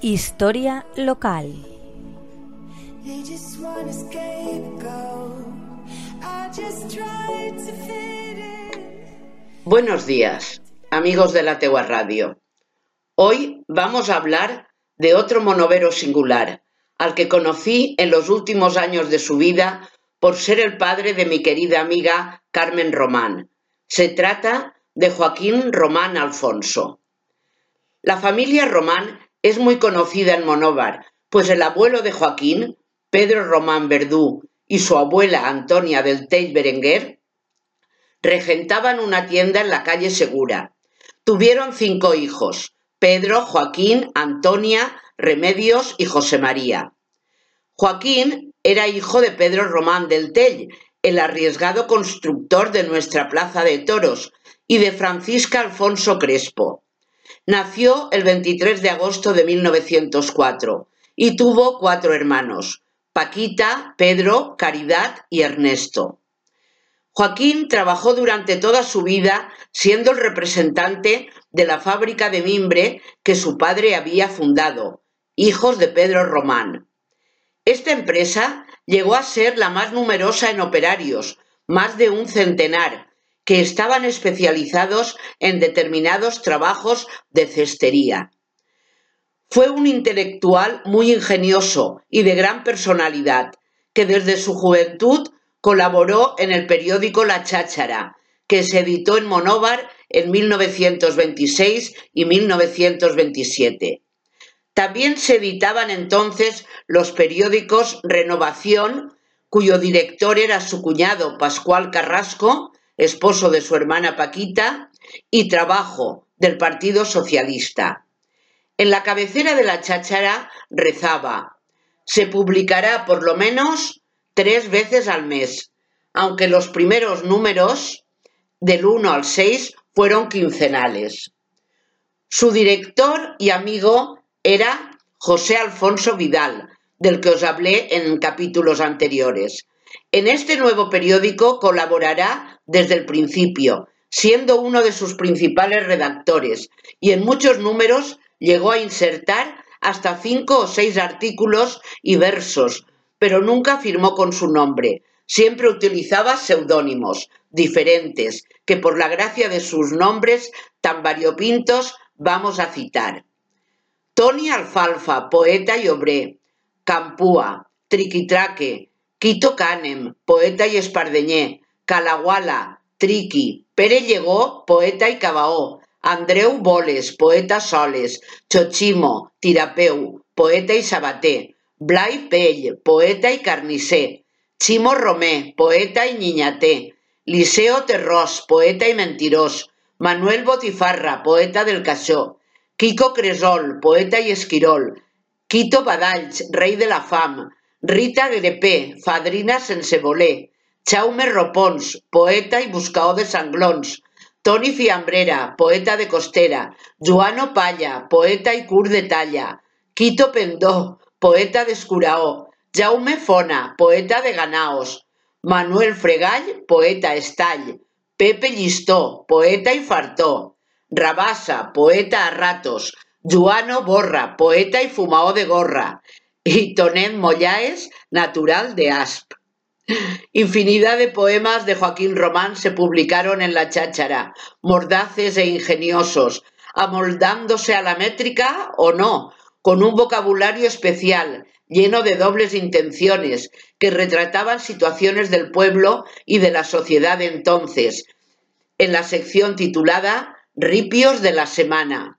Historia local. Buenos días, amigos de la Tegua Radio. Hoy vamos a hablar de otro monovero singular, al que conocí en los últimos años de su vida por ser el padre de mi querida amiga Carmen Román. Se trata de Joaquín Román Alfonso. La familia Román es muy conocida en Monóvar, pues el abuelo de Joaquín, Pedro Román Verdú, y su abuela Antonia del Tell Berenguer, regentaban una tienda en la calle Segura. Tuvieron cinco hijos, Pedro, Joaquín, Antonia, Remedios y José María. Joaquín era hijo de Pedro Román del Tell, el arriesgado constructor de nuestra Plaza de Toros, y de Francisca Alfonso Crespo. Nació el 23 de agosto de 1904 y tuvo cuatro hermanos, Paquita, Pedro, Caridad y Ernesto. Joaquín trabajó durante toda su vida siendo el representante de la fábrica de mimbre que su padre había fundado, hijos de Pedro Román. Esta empresa llegó a ser la más numerosa en operarios, más de un centenar, que estaban especializados en determinados trabajos de cestería. Fue un intelectual muy ingenioso y de gran personalidad, que desde su juventud colaboró en el periódico La Cháchara, que se editó en Monóvar en 1926 y 1927. También se editaban entonces los periódicos Renovación, cuyo director era su cuñado Pascual Carrasco, esposo de su hermana Paquita, y Trabajo, del Partido Socialista. En la cabecera de la cháchara rezaba, se publicará por lo menos tres veces al mes, aunque los primeros números, del 1 al 6, fueron quincenales. Su director y amigo era José Alfonso Vidal, del que os hablé en capítulos anteriores. En este nuevo periódico colaborará desde el principio, siendo uno de sus principales redactores, y en muchos números llegó a insertar hasta cinco o seis artículos y versos, pero nunca firmó con su nombre. Siempre utilizaba seudónimos diferentes, que por la gracia de sus nombres tan variopintos vamos a citar. Tony Alfalfa, poeta y obré. Campúa, Triquitraque, Quito Canem, poeta y espardeñé, Calaguala, Triqui, Pere Llegó, poeta y cabaó, Andreu Boles, poeta soles, Chochimo, Tirapeu, poeta y sabaté, Blai Pell, poeta y carnicé, Chimo Romé, poeta y niñaté, Liceo Terrós, poeta y mentirós, Manuel Botifarra, poeta del Casó, Kiko Cresol, poeta y esquirol, Quito Badalls, rey de la fam, Rita Grepé, fadrina sense voler, Chaume Ropons, poeta y buscador de sanglons, Toni Fiambrera, poeta de costera, Joano Palla, poeta y cur de talla, Quito Pendó, poeta de escuraó, Jaume Fona, poeta de ganaos, Manuel Fregall, poeta estall, Pepe Listó, poeta y fartó, Rabasa, poeta a ratos, Joano Borra, poeta y fumao de gorra, y Tonet Mollaes, natural de Asp. Infinidad de poemas de Joaquín Román se publicaron en la cháchara, mordaces e ingeniosos, amoldándose a la métrica o no, con un vocabulario especial, lleno de dobles intenciones, que retrataban situaciones del pueblo y de la sociedad de entonces, en la sección titulada Ripios de la Semana.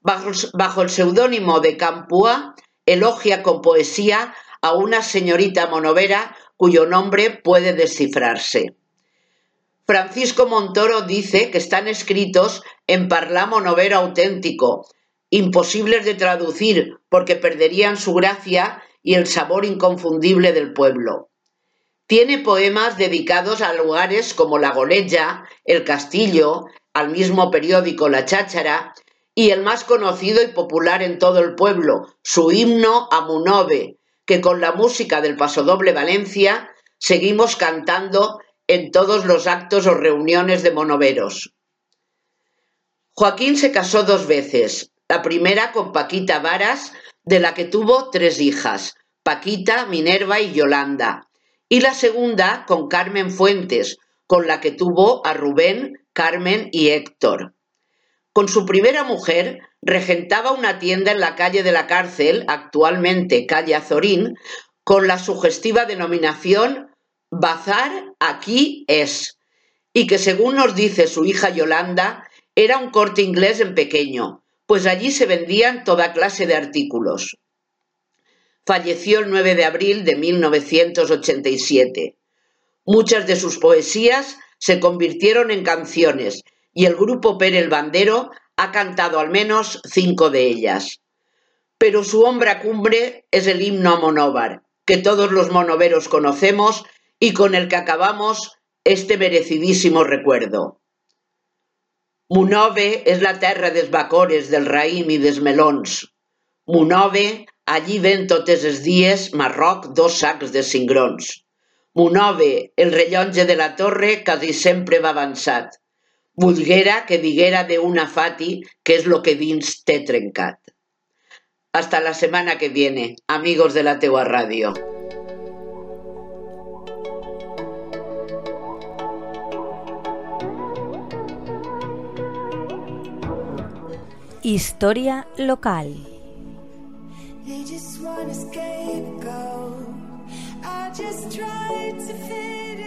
Bajo, el seudónimo de Campúa, elogia con poesía a una señorita monovera cuyo nombre puede descifrarse. Francisco Montoro dice que están escritos en parla monovero auténtico, imposibles de traducir porque perderían su gracia y el sabor inconfundible del pueblo. Tiene poemas dedicados a lugares como La Goleja, El Castillo, al mismo periódico La Cháchara y el más conocido y popular en todo el pueblo, su himno a Munove, que con la música del Pasodoble Valencia seguimos cantando en todos los actos o reuniones de monoveros. Joaquín se casó dos veces, la primera con Paquita Varas, de la que tuvo tres hijas, Paquita, Minerva y Yolanda, y la segunda con Carmen Fuentes, con la que tuvo a Rubén, Carmen y Héctor. Con su primera mujer regentaba una tienda en la calle de la cárcel, actualmente calle Azorín, con la sugestiva denominación Bazar aquí es, y que según nos dice su hija Yolanda, era un corte inglés en pequeño, pues allí se vendían toda clase de artículos. Falleció el 9 de abril de 1987. Muchas de sus poesías se convirtieron en canciones y el grupo Pérez Bandero ha cantado al menos cinco de ellas. Pero su obra cumbre es el himno a Monóvar, que todos los monoveros conocemos y con el que acabamos este merecidísimo recuerdo. Munove és la terra dels bacores, del raïm i dels melons. Munove, allí ven totes els dies Marroc dos sacs de cingrons. Munove, el rellotge de la torre quasi sempre va avançat. Volguera que diguera de una fati que és lo que dins té trencat. Hasta la semana que viene, amigos de la teua ràdio. Historia local. I just tried to fit